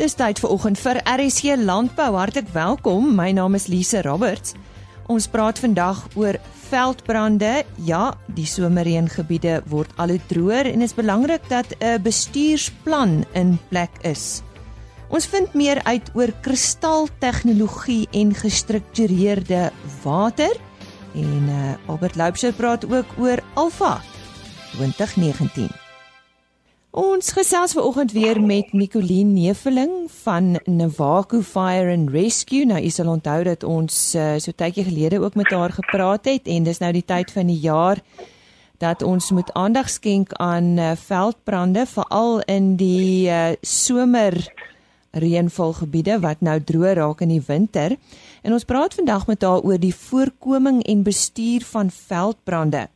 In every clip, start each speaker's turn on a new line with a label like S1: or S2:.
S1: Dis tyd vir oggend vir RSC Landbou. Hartlik welkom. My naam is Lise Roberts. Ons praat vandag oor veldbrande. Ja, die somerreëngebiede word al hoe droër en dit is belangrik dat 'n bestuursplan in plek is. Ons vind meer uit oor kristaltegnologie en gestruktureerde water en uh, Albert Loubser praat ook oor Alpha 2019. Ons gesels ver oggend weer met Nicoline Neveling van Navaku Fire and Rescue. Nou, u sal onthou dat ons uh, so tydjie gelede ook met haar gepraat het en dis nou die tyd van die jaar dat ons moet aandag skenk aan uh, veldbrande veral in die uh, somer reënvalgebiede wat nou droog raak in die winter. En ons praat vandag met haar oor die voorkoming en bestuur van veldbrande.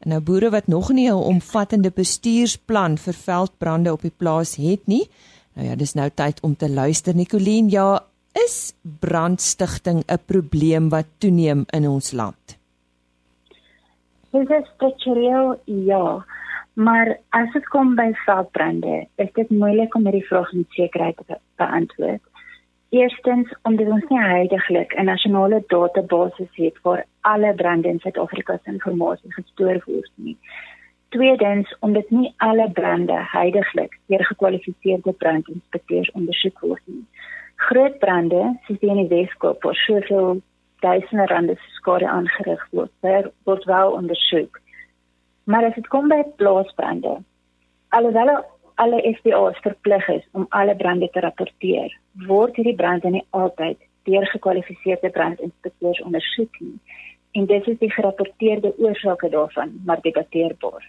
S1: En nou boere wat nog nie 'n omvattende bestuursplan vir veldbrande op die plaas het nie. Nou ja, dis nou tyd om te luister Nicoline. Ja, is brandstigting 'n probleem wat toeneem in ons land?
S2: Dit is struktureel ja, maar as dit kom by veldbrande, is dit moeilik om hierdie vraag met sekerheid te beantwoord. Eerstens omdat ons nie heidaglik 'n nasionale database het waar alle brande in Suid-Afrika se inligting gestoor word nie. Tweedens omdat nie alle brande heidaglik deur gekwalifiseerde brandinspekteurs ondersoek word nie. Groot brande, soos die in die Weskaap waar soveel duisende rande skade aangerig word, word wel ondersoek. Maar as dit kom by plaasbrande, alhoewel alle SPA's verplig is om alle brande te rapporteer, word hierdie brande nie altyd deur gekwalifiseerde brandinspekteurs ondersoek nie. En dit is die gerapporteerde oorsake daarvan, maar debatteerbaar.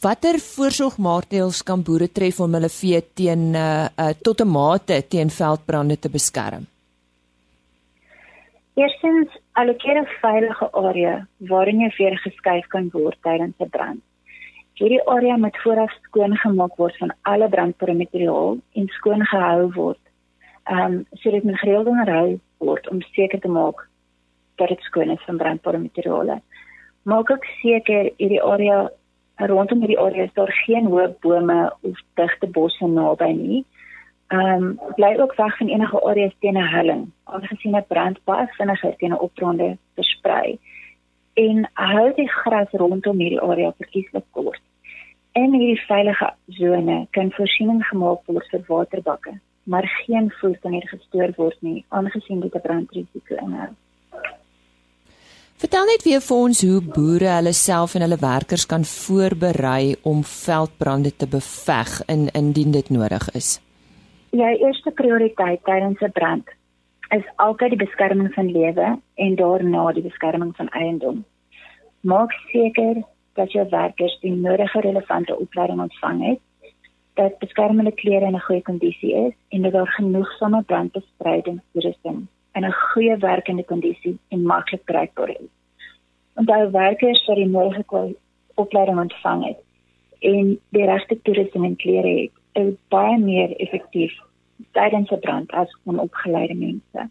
S1: Watter voorsorgmaatreëls kan boere tref om hulle vee teen uh, uh tot 'n mate teen veldbrande te beskerm?
S2: Eerstens, allokeer 'n veilige area waarin jy vee geskuif kan word tydens 'n brand. Hierdie area moet vooraf skoon gemaak word van alle brandperimetriaal en skoon gehou word. Ehm um, sodat men gereeld onderhou word om seker te maak dat dit skoon is van brandperimetriaal. Maak ook seker hierdie area rondom hierdie area is daar geen hoë bome of digte bosse naby nie. Ehm um, bly ook weg van enige areas teen 'n helling, aangesien 'n brand baie vinniger teen 'n opbrande versprei. En hou die gras rondom hierdie area verkieslik kort. In hierdie veilige sone kan voorsiening gemaak word vir waterbakke, maar geen voer kan hier gestoor word nie, aangesien dit 'n brandrisiko inhou.
S1: Vertel net weer vir ons hoe boere hulle self en hulle werkers kan voorberei om veldbrande te beveg in indien dit nodig is.
S2: Ja, eerste prioriteit tydens 'n brand is altyd die beskerming van lewe en daarna die beskerming van eiendom. Maak seker dat jou werkers die nodige relevante opleiding ontvang het, dat beskermende klere in 'n goeie kondisie is en dat daar genoegsame brandbestrydingsrusting in 'n goeie werkende kondisie en maklik bereikbaar is. Onthou werkers wat die nodige opleiding ontvang het en die regte toerusting en klere het, is baie meer effektief tydens 'n brand as onopgeleide mense.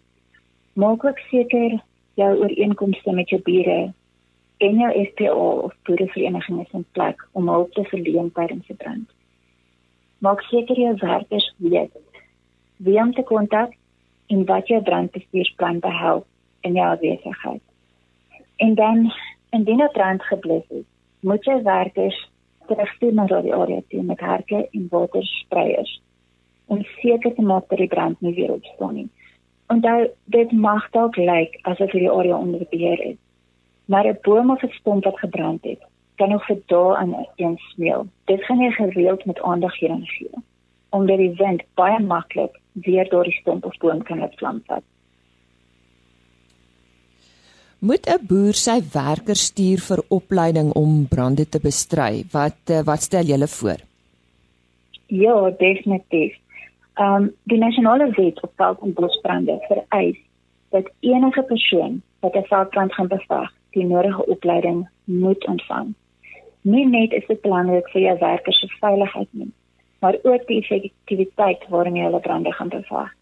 S2: Maak ook seker jou ooreenkomste met jou bure en jou SPA of boerevereniging is in plek om hulp te verleen tydens 'n brand. Maak seker jou werkers weet wie om te kontak en wat jou brandbestuursplan behels in jou besigheid. En dan indien 'n brand geblus is, moet jy werkers terugstuur na die area toe met harke en waterspreiers om seker te maak dat die brand nie weer opstaan nie. Onthou, dit mag dalk lyk asof die area onder beheer is, maar 'n boom of 'n stomp wat gebrand het, kan nog vir dae aan een smeel. Dit gaan jy gereeld met aandag hieraan gee. Omdat die wind baie maklik weer deur die stomp of boom kan laat vlam vat.
S1: Moet 'n boer sy werkers stuur vir opleiding om brande te bestry? Wat eh, wat stel julle voor?
S2: Ja, definitief. Ehm um, die nasionale wet op veld- en bosbrande vereis dat enige persoon wat 'n veldbrand gaan beveg, die nodige opleiding moet ontvang. Nie net is dit belangrik vir jou werkers se veiligheid nie, maar ook die effektiwiteit waarmee hulle brande gaan bevaar.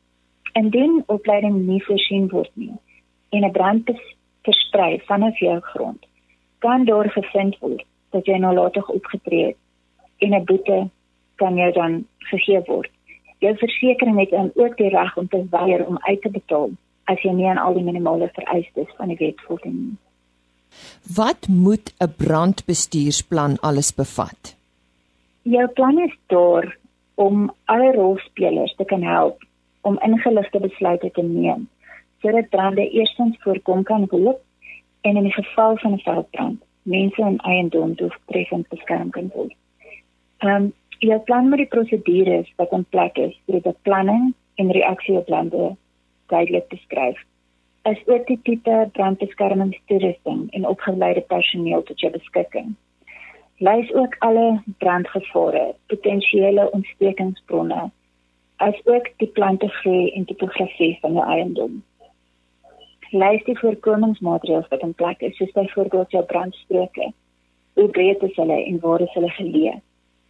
S2: Indien opleiding nie voorsien word nie en 'n brand versprei vanaf jou grond, kan daar gevind word dat jy nalatig opgetree het en 'n boete kan jou dan gegee word. Jou versekering het dan ook die reg om te weier om uit te betaal as jy nie aan al die minimale vereistes van die wet voldoen nie.
S1: Wat moet 'n brandbestuursplan alles bevat?
S2: Jou plan is daar om alle rolspelers te kan help om ingeligte besluite te neem sodat brande eerstens voorkom kan word en in die geval van 'n veldbrand mense en eiendom doeltreffend beskerm kan word. Ehm um, jou plan met die prosedures wat in plek is vir die beplanning en reaksie op brande duidelik beskryf. Is ook die tipe brandbeskermingstoerusting en opgeleide personeel tot jou beskikking. Lys ook alle brandgevare, potensiële ontstekingsbronne, asook die plante groei en topografie van jou eiendom lys die voorkomingsmaatreëls wat in plek is, soos byvoorbeeld jou brandstroke. Hoe breed is hulle en waar is hulle geleë?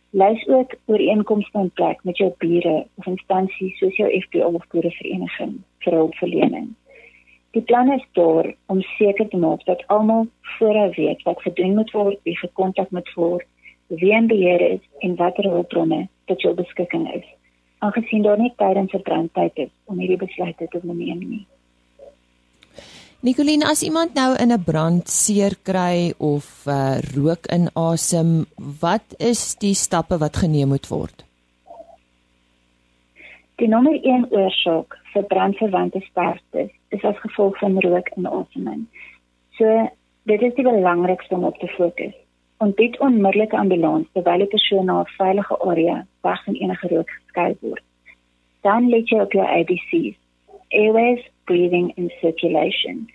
S2: Lys ook ooreenkomste in plek met jou bure of instansies soos jou FPO of boerevereniging vir hulpverlening. Die plan is daar om seker te maak dat almal vooraf weet wat gedoen moet word, wie gekontak moet word, wie in beheer is en watter hulpbronne tot jou beskikking is. Aangesien daar nie tydens 'n brandtyd is om hierdie besluite te neem nie.
S1: Nicoline, as iemand nou in 'n brand seer kry of uh, rook inasem, wat is die stappe wat geneem moet word?
S2: Die nommer 1 oorsaak vir brandverwante sterftes is as gevolg van rook inaseming. So, dit is die belangrikste om op te fokus. Ontbied onmiddellike ambulans terwyl die persoon na 'n veilige area weg van enige rook geskei word. Dan let jy op jou ABC's. Airways, breathing and circulation.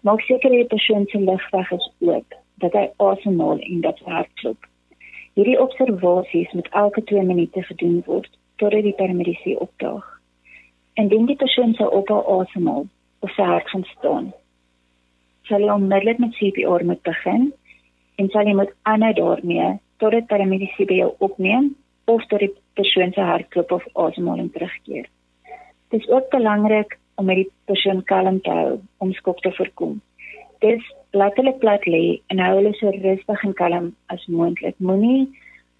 S2: Maak seker die persoon se lugweg is oop, dat hy asemhaal en dat sy hart klop. Hierdie observasies moet elke 2 minute gedoen word totdat die paramedici opdaag. Indien die persoon se ophou asemhaal of sy hart gaan staan, sal hy onmiddellik met CPR moet begin en sal hy moet aanhou daarmee totdat paramedici by jou opneem of tot die persoon se hartklop of asemhaling terugkeer. Dit is ook belangrik om met die persoon kalm te hou om skok te voorkom. Dis laat hulle plat lê en hou hulle so rustig en kalm as moontlik. Moenie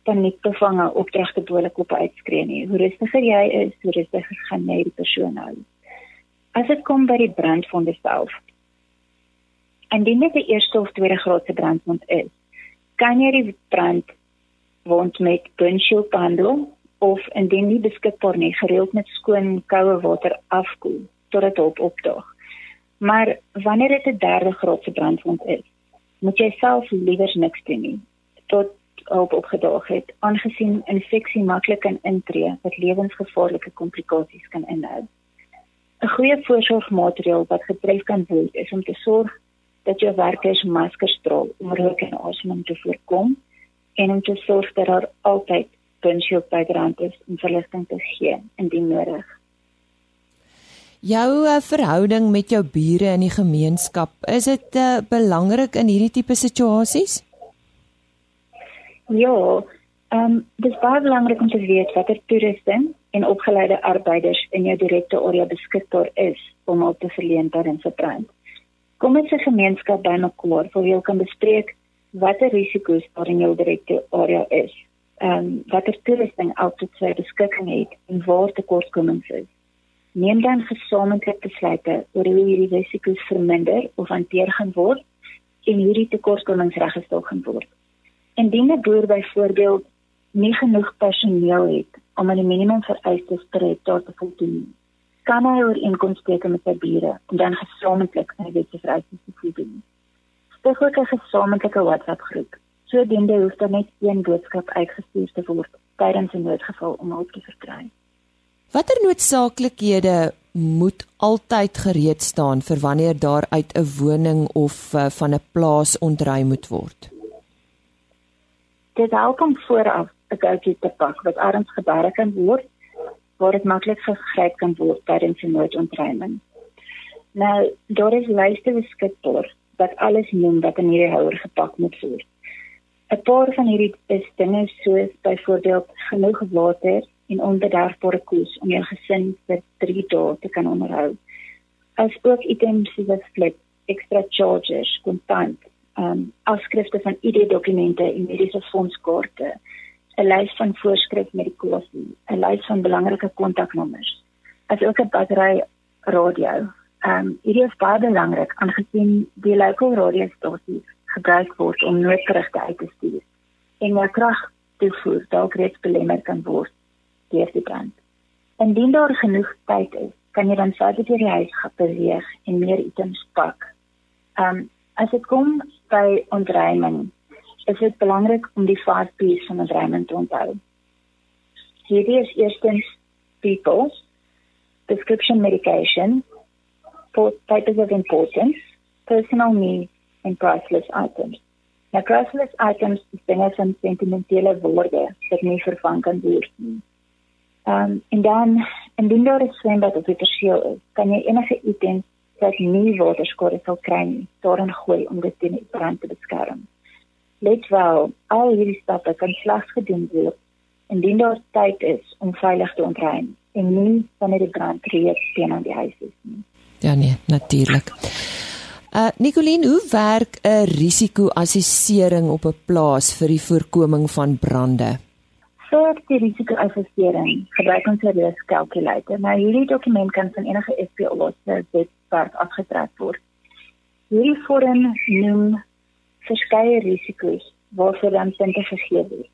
S2: paniek bevange op regte bolik op uitskree nie. Hoe rustiger jy is, hoe rustiger gaan jy die persoon hou. As dit kom by die brandwonde self. Indien dit die eerste of tweede graadse brandwond is, kan jy die brand wond met bunchill behandel of indien nie beskikbaar nie, gereeld met skoon koue water afkoel totdat hulp opdaag. Maar wanneer dit 'n derde graadse brandwond is, moet jy self liewer niks doen nie tot hulp opgedaag het, aangesien infeksie maklik kan intree wat lewensgevaarlike komplikasies kan inhou. 'n Goeie voorsorgmaatreël wat getref kan word is om te sorg dat jou werkers maskers dra om rook en asemhaling te voorkom en om te sorg dat daar altyd windshield bydrand is om verligting te gee indien nodig.
S1: Jou uh, verhouding met jou bure in die gemeenskap, is dit uh, belangrik in hierdie tipe situasies?
S2: Ja, ehm um, dis baie belangrik om te weet watter toerusting en opgeleide arbeiders in jou direkte area beskikbaar is om op te verleen tydens 'n brand. Kom met 'n gemeenskap bymekaar waar jy kan bespreek watter risiko's daar in jou direkte area is. Ehm um, watter toerusting altyd sy beskikking het en waar tekortkomings is neem dan gesamentlik besluite oor hoe hierdie risiko's verminder of hanteer gaan word en hierdie tekortkomings reggestel gaan word. Indien 'n boer byvoorbeeld nie genoeg personeel het om aan die minimum vereistes te hektaar te voldoen, kan hy ooreenkoms teken met sy bure om dan gesamentlik aan die wetse vereistes te voldoen. Stig ook 'n gesamentlike WhatsApp groep. Sodoende hoef daar net een boodskap uitgestuur te word tydens 'n noodgeval om hulp te verkry.
S1: Watter noodsaaklikhede moet altyd gereed staan vir wanneer daar uit 'n woning of uh, van 'n plaas ontruim moet word?
S2: Dit help om vooraf 'n goedjie te pak wat arms gebeure kan word waar dit maklik gegryp kan word tydens 'n noodontruiming. Nou, daar is lyste beskikbaar wat alles noem wat in hierdie houer gepak moet word. 'n Paar van hierdie is dinge soos byvoorbeeld genoeg water en onbederfbare kos om jou gesin vir 3 dae te kan onderhou. As ook items soos flip, extra charges, kontant, um afskrifte van ID-dokumente en mediese fondskaarte, 'n lys van voorskrif medikasie, 'n lys van belangrike kontaknommers, asook 'n battery radio. Ehm um, hierdie is baie belangrik aangesien die lokale radiostasie gebruik word om noodgerigte uit te stuur en waar krag toevoer dalk reeds belemmer kan word deur die brand. Indien daar genoeg tyd is, kan jy dan verder deur die huis beweeg en meer items pak. Ehm um, as dit kom by ontruiming, is dit belangrik om die five P's van ontruiming te onthou. Hierdie is eerstens people, prescription medication, for types of importance, personal needs and priceless items. Nou priceless items is dinge van sentimentele waarde wat nie vervang kan word nie. Ehm um, en dan indien daar 'n swembad of 'n perseel is, kan jy enige item wat nie waterskade sal kry nie, daarin gooi om dit teen brand te beskerm. Let wel, al hierdie stappe kan slegs gedoen word indien daar tyd is om veilig te ontruim en nie wanneer die brand reeds teen aan die huis is nie.
S1: Ja nee, natuurlik. Uh Nicoline, hoe werk 'n risiko-assessering op 'n plaas vir die voorkoming van brande?
S2: Vir die risiko-assessering gebruik ons 'n risikokalkulator. Nou hierdie dokument kan van enige FPO se webwerf afgetrek word. Hierdie vorm noem verskeie risiko's waarvoor dan punte gegee word.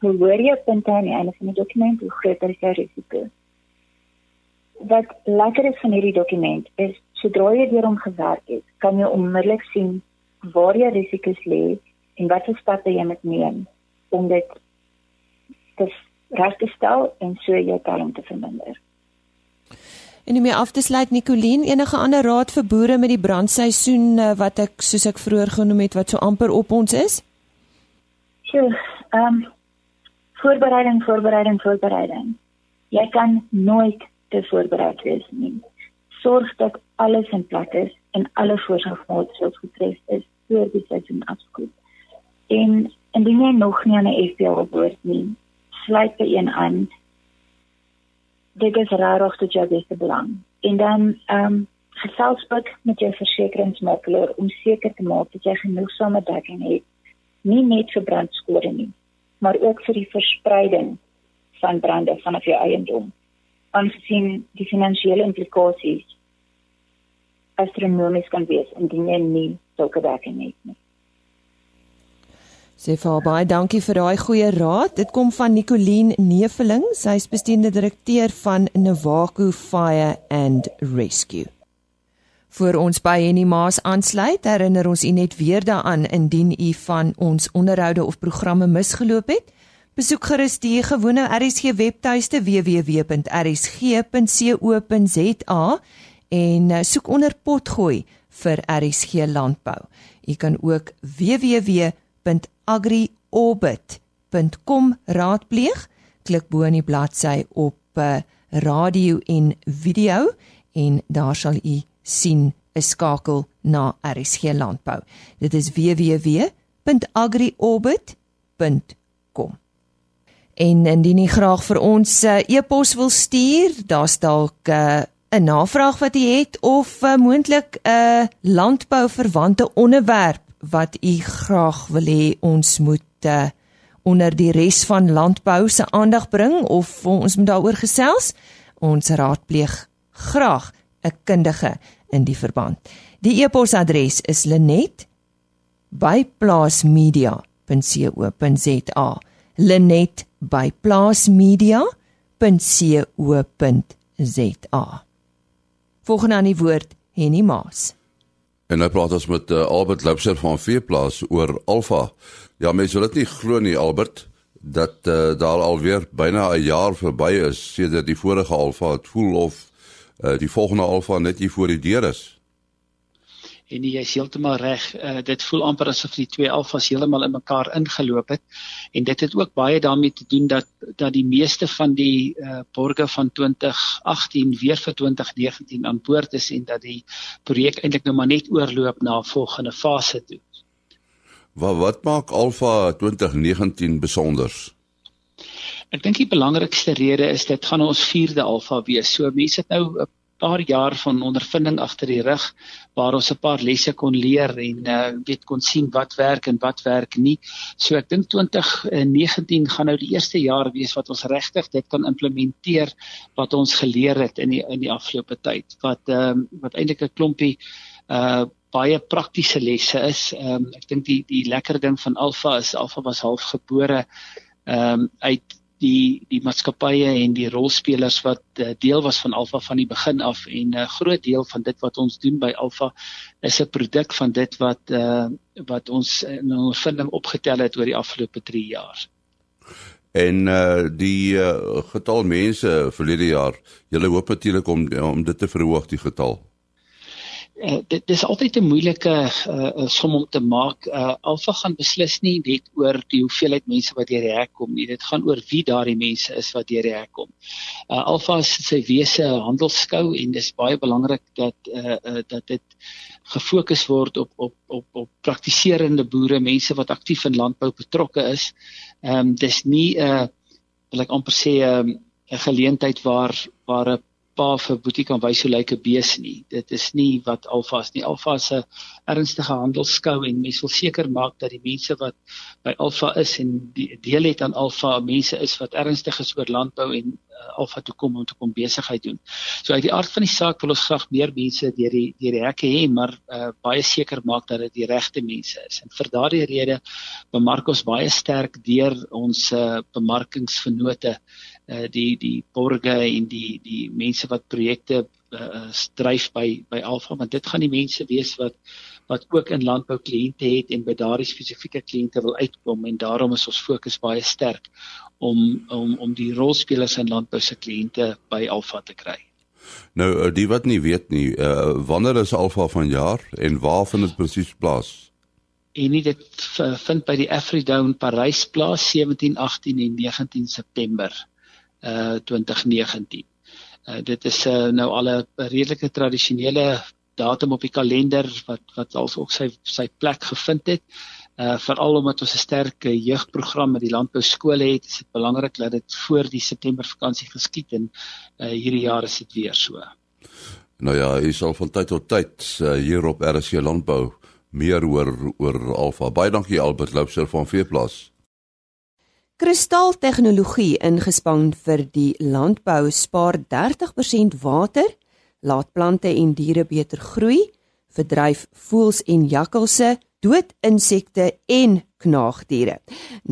S2: Hoe hoër jy punte aan die einde van die dokument, hoe groter is jou risiko. Wat lekker is van hierdie dokument is sodra jy deur hom gewerk het, kan jy onmiddellik sien waar jou risiko's lê en watter stappe jy moet neem om dit te reg te stel en so jou talent te verminder.
S1: En om mee af te sluit Nicoline, enige ander raad vir boere met die brandseisoen eh, wat ek soos ek vroeër genoem het wat so amper op ons is?
S2: So, ehm um, voorbereiding, voorbereiding, voorbereiding. Jy kan nooit te voorbereid wees nie. Sorg dat alles in plek is en alle voorsorgmaatreëls getref is voor die seisoen afskoop. En indien jy nog nie aan 'n FPL behoort nie, sluit by een aan. Dit is rarig tot jou beste belang. En dan ehm um, gesels ook met jou versekeringsmakelaar om seker te maak dat jy genoegsame dekking het, nie net vir brandskade nie, maar ook vir die verspreiding van brande vanaf jou eiendom. Aangesien die finansiële implikasies astronomies kan wees indien jy nie sulke dekking het nie.
S1: Sê vir baie dankie vir daai goeie raad. Dit kom van Nicoline Neveling, sy is bestuurende direkteur van Navaku Fire and Rescue. Voor ons by Henny Maas aansluit, herinner ons u net weer daaraan indien u van ons onderhoude of programme misgeloop het, besoek gerus die gewone RSG webtuiste www.rsg.co.za en eh, soek onder potgooi vir RSG landbou. U kan ook www agriorbit.com raadpleeg. Klik bo in die bladsy op uh, radio en video en daar sal u sien 'n skakel na RSG landbou. Dit is www.agriorbit.com. En indien jy graag vir ons uh, e-pos wil stuur, daar's dalk 'n uh, 'n navraag wat jy het of uh, moontlik 'n uh, landbou verwante onderwerp wat u graag wil hê ons moet uh, onder die res van landbou se aandag bring of ons moet daaroor gesels? Ons raadpleeg graag 'n kundige in die verband. Die e-posadres is linet@plaasmedia.co.za. linet@plaasmedia.co.za. Volgende aan die woord Henny Maas.
S3: En nou praat ons met uh, Albert Lipser van Veeplaas oor Alfa. Ja, mense wil dit nie glo nie Albert dat uh, daar alweer byna 'n jaar verby is sedert die vorige Alfa het voel of uh, die volgende Alfa net hier voor die deur is
S4: en jy is heeltemal reg uh, dit voel amper asof die twee alfas heeltemal in mekaar ingeloop het en dit het ook baie daarmee te doen dat dat die meeste van die uh, borge van 2018 weer vir 2019 aan boord is en dat die projek eintlik nou maar net oorloop na 'n volgende fase toe.
S3: Wat wat maak Alfa 2019 besonders?
S4: Ek dink die belangrikste rede is dit gaan ons 4de Alfa wees. So mense het nou 'n paar jaar van ondervinding agter die rug waar ons 'n paar lesse kon leer en uh, weet kon sien wat werk en wat werk nie. So ek dink 2019 gaan nou die eerste jaar wees wat ons regtig dit kan implementeer wat ons geleer het in die in die afgelope tyd. Wat ehm um, wat eintlik 'n klompie uh baie praktiese lesse is. Ehm um, ek dink die die lekker ding van Alpha is Alpha was half gebore ehm um, uit die die maatskappye en die rolspelers wat uh, deel was van Alpha van die begin af en 'n uh, groot deel van dit wat ons doen by Alpha is 'n produk van dit wat uh, wat ons in ons vinding opgetel het oor die afgelope 3 jaar.
S3: En uh die uh, getal mense verlede jaar, julle hoop natuurlik om om dit te verhoog die getal.
S4: Uh, dit dis altyd 'n moeilike uh, som om te maak. Uh, Alfa gaan beslis nie net oor die hoeveelheid mense wat deur die hek kom nie. Dit gaan oor wie daardie mense is wat deur die hek kom. Uh, Alfa is sy wese handelskou en dis baie belangrik dat uh, uh, dat dit gefokus word op op op op praktiserende boere, mense wat aktief in landbou betrokke is. Ehm um, dis nie 'n uh, wil ek amper sê 'n um, 'n geleentheid waar waar 'n pa vir boetie kan wys hoe lyk 'n bees nie. Dit is nie wat Alfa is nie. Alfa is 'n ernstige handelskou en mens wil seker maak dat die mense wat by Alfa is en die deel het aan Alfa mense is wat ernstig is oor landbou en uh, Alfa toe kom om te kom besigheid doen. So uit die aard van die saak wil ons graag meer mense deur die deur die hekke hê, maar uh, baie seker maak dat dit die regte mense is. En vir daardie rede bemark ons baie sterk deur ons uh, bemarkingsvennote uh, die die borge en die die mense wat projekte uh, dryf by by Alfa want dit gaan die mense wees wat wat ook in landbou kliënte het en by daardie spesifieke kliënte wil uitkom en daarom is ons fokus baie sterk om om om die rolspelers in landbou se kliënte by Alfa te kry.
S3: Nou die wat nie weet nie, uh, wanneer is Alfa van jaar en waar vind dit presies plaas?
S4: En dit vind by die Afridown Parys plaas 17, 18 en 19 September uh 2019. Uh dit is uh, nou al 'n redelike tradisionele datum op die kalender wat wat alsook sy sy plek gevind het. Uh veral omdat ons 'n sterk jeugprogram met die landbou skole het, is dit belangrik dat dit voor die September vakansie geskied en uh hierdie jaar is dit weer so.
S3: Nou ja, hy sal van tyd tot tyd uh, hier op RC landbou meer oor oor Alfa. Baie dankie Albert Loubser van Veeplaas.
S1: Kristaltegnologie ingespan vir die landbou spaar 30% water, laat plante en diere beter groei, verdryf voëls en jakkalse, dood insekte en knaagdiere.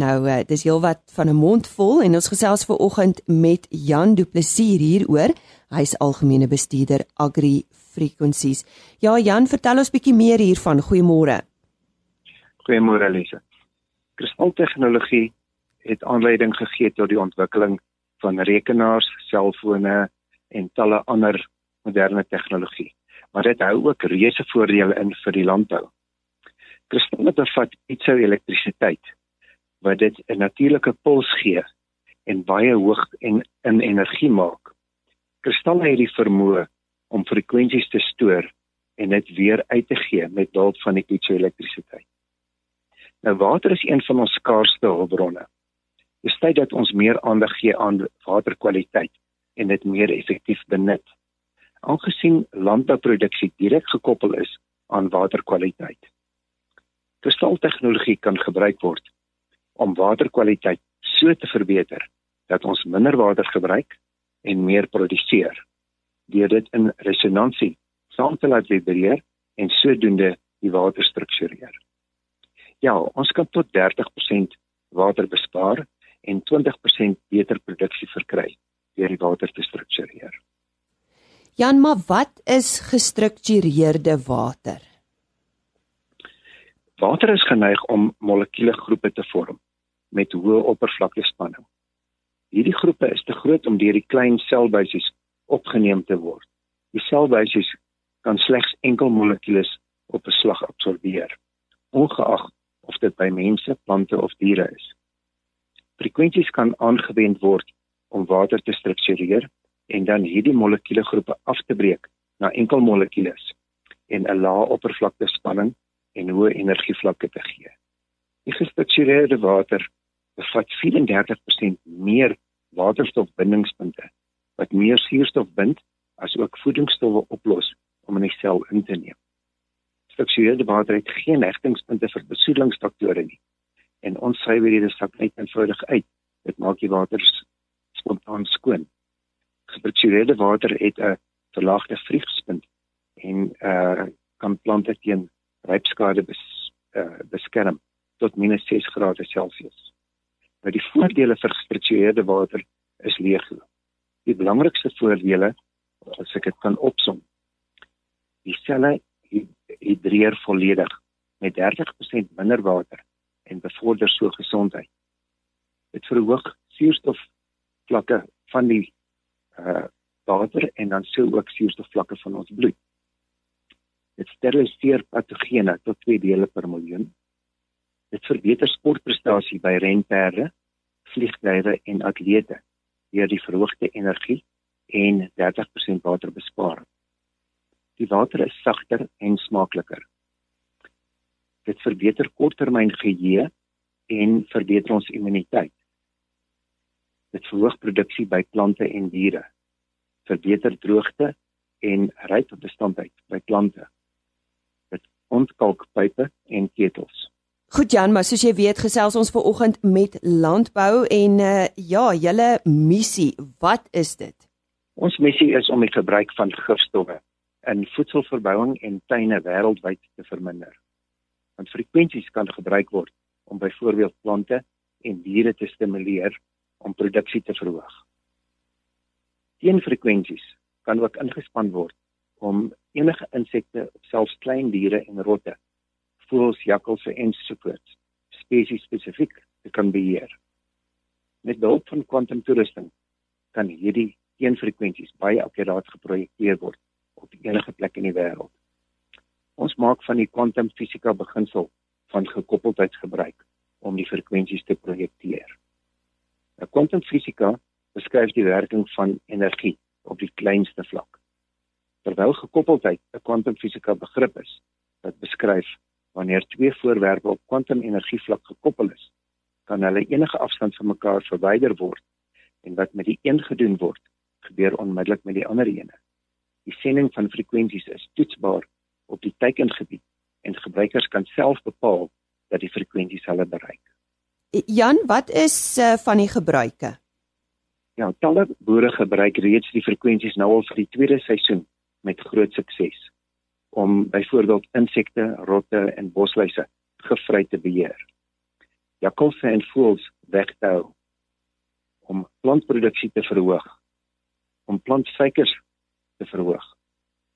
S1: Nou eh, dis heelwat van 'n mond vol en ons gesels ver oggend met Jan Du Plessis hieroor. Hy's algemene bestuurder Agri Frequencies. Ja Jan, vertel ons bietjie meer hiervan. Goeiemôre.
S5: Goeiemôre Lise. Kristaltegnologie het aanleiding gegee tot die ontwikkeling van rekenaars, selfone en talle ander moderne tegnologie. Maar dit hou ook reuse voordele in vir die landbou. Kristal bevat iets ou elektrisiteit wat dit 'n natuurlike puls gee en baie hoog en in energie maak. Kristal het die vermoë om frekwensies te stoor en dit weer uit te gee met behulp van die piezoelektrisiteit. Nou water is een van ons skaarsste hulpbronne. Dis tyd dat ons meer aandag gee aan waterkwaliteit en dit meer effektief benut. Aangesien landbouproduksie direk gekoppel is aan waterkwaliteit. Kristaltegnologie kan gebruik word om waterkwaliteit so te verbeter dat ons minder water gebruik en meer produseer deur dit in resonansie saam te laat vibreer en sodoende die water struktureer. Ja, ons kan tot 30% water bespaar en 20% beter produksie verkry deur die water te struktureer.
S1: Jan, maar wat is gestruktureerde water?
S5: Water is geneig om molekuule groepe te vorm met hoë oppervlakkespanning. Hierdie groepe is te groot om deur die klein selbuisies opgeneem te word. Die selbuisies kan slegs enkel molekules op 'n slag absorbeer, ongeag of dit by mense, plante of diere is. Frekwensies kan aangewend word om water te struktureer en dan hierdie molekuule groepe af te breek na enkel molekules en 'n lae oppervlakte spanning en hoë energievlakke te gee. Die gestruktureerde water bevat 34% meer waterstofbindingspunte wat meer suurstof bind asook voedingsstowwe oplos om in die sel in te neem. Struktureerde water het geen hegtingspunte vir besoedelingsfaktore nie. En ons suiwer hierdie sak net eenvoudig uit. Dit maak die water spontaan skoon. Gestruktureerde water het 'n verlaagde vriespunt en uh kan plante teen rypskade bes, uh, beskerm tot -6°C. Maar die voordele vir gestruktureerde water is legio. Die belangrikste voordele as ek dit kan opsom. Die selle hidreer volledig met 30% minder water en bevorder so gesondheid. Dit verhoog suurstofvlakke van die uh water en dan sou ook suurstofvlakke van ons bloed. Dit steriliseer patogene tot 2 dele per miljoen. Dit verbeter sportprestasie by renperde, vliegtuie en atlete deur die verhoogde energie en 30% waterbesparing. Die water is sagter en smaakliker. Dit verbeter korttermyn geheue en verbeter ons immuniteit. Dit verhoog produksie by plante en diere. Verbeter droogte en rypbestandheid by plante. Dit ontkalk pype en ketels.
S6: Goed Jan, maar soos jy weet, gesels ons ver oggend met landbou en uh, ja, julle missie, wat is dit?
S5: Ons missie is om die gebruik van gifstowwe in voedselverbouing en tuine wêreldwyd te verminder. Want frekwensies kan gebruik word om byvoorbeeld plante en diere te stimuleer om produksie te verhoog. Teenfrekwensies kan ook ingespan word om enige insekte, selfs klein diere en rotte, voëls, jakkalse en soorts spesies spesifiek te kan beheer. Met behulp van kwantumtoerusting kan hierdie teenfrekwensies baie akkuraat geprojekteer word op enige plek in die wêreld. Ons maak van die kwantumfisika beginsel van gekoppeldheid gebruik om die frekwensies te projekteer. 'n Kwantumfisika beskryf die werking van energie op die kleinste vlak. Terwyl gekoppeldheid 'n kwantumfisika begrip is wat beskryf wanneer twee voorwerpe op kwantumenergievlak gekoppel is, kan hulle enige afstand van mekaar verwyder word en wat met die een gedoen word, gebeur onmiddellik met die ander ene. Die sending van frekwensies is toetsbaar op die teikengebied en gebruikers kan self bepaal dat die frekwensies hulle bereik.
S6: Jan, wat is uh, van die gebruike?
S5: Ja, talle boere gebruik reeds die frekwensies nou al vir die tweede seisoen met groot sukses om byvoorbeeld insekte, rotte en bosluise gevry te beheer. Jakkalse en voëls weg te hou om plantproduksie te verhoog, om plantsuikers te verhoog,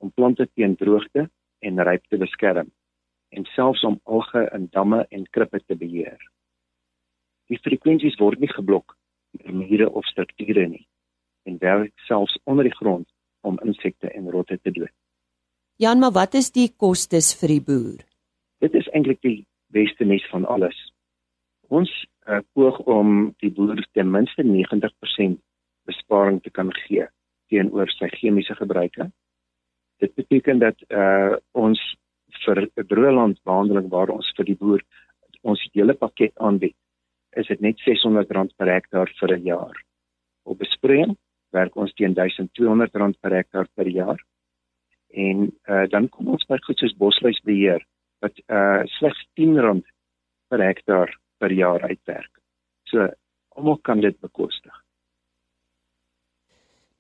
S5: om plante teen droogte en ryp te beskerm en selfs om alge in damme en krippe te beheer. Die frekwensies word nie geblok deur mure of strukture nie en werk selfs onder die grond om insekte en rotte te dood.
S6: Jan, maar wat is die kostes vir die boer?
S5: Dit is eintlik die beste nes van alles. Ons uh, poog om die boer ten minste 90% besparing te kan gee teenoor sy chemiese gebruike. Dit beteken dat uh ons vir 'n droëland behandeling waar ons vir die boer ons hele pakket aanbied, is dit net R600 per hektaar vir 'n jaar. Op besproeiing werk ons teen R1200 per hektaar per jaar. En uh dan kom ons by goed soos bosluisbeheer wat uh slegs R10 per hektaar per jaar uitwerk. So almal kan dit bekostig.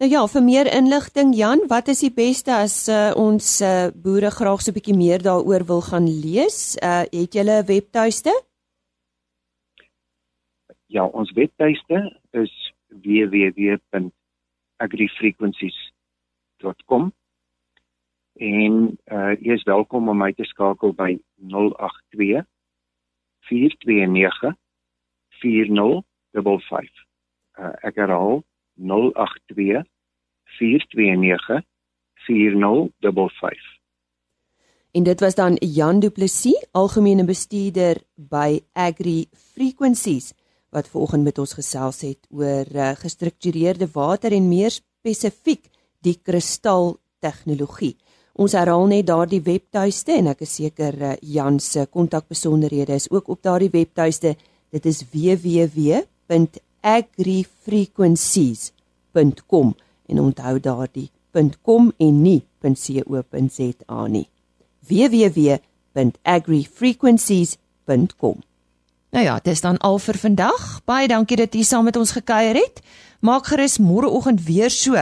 S6: Nou ja, vir meer inligting Jan, wat is die beste as uh, ons uh, boere graag so 'n bietjie meer daaroor wil gaan lees? Uh het julle 'n webtuiste?
S5: Ja, ons webtuiste is www.agrifrequencies.com en uh jy is welkom om my te skakel by 082 429 4055. Uh ek herhaal 082 429 4055.
S6: En dit was dan Jan Du Plessis, algemene bestuurder by Agri Frequencies wat vanoggend met ons gesels het oor uh, gestruktureerde water en meer spesifiek die kristal tegnologie. Ons herhaal net daardie webtuiste en ek is seker uh, Jan se kontakbesonderhede is ook op daardie webtuiste. Dit is www.agrifrequencies.com en onthou daardie
S1: .com en nie .co.za nie. www.agrifrequencies.com Nou ja, dis dan al vir vandag. Baie dankie dat u saam met ons gekuier het. Maak gerus môreoggend weer so.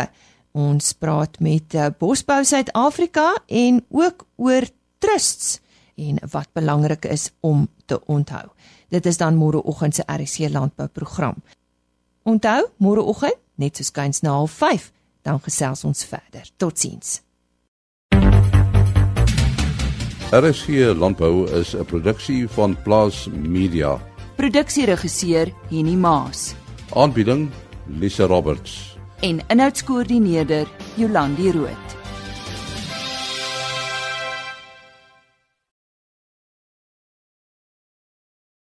S1: Ons praat met uh, Bosbou Suid-Afrika en ook oor trusts en wat belangrik is om te onthou. Dit is dan môreoggend se RC landbouprogram. Onthou, môreoggend net so skuins na 05:30 dan gesels ons verder. Totsiens.
S3: RSG Landbou is 'n produksie van Plaas Media.
S7: Produksieregisseur Henny Maas
S3: Aanbieding Lisa Roberts.
S7: en inhoudskoördineerder Jolandi Root.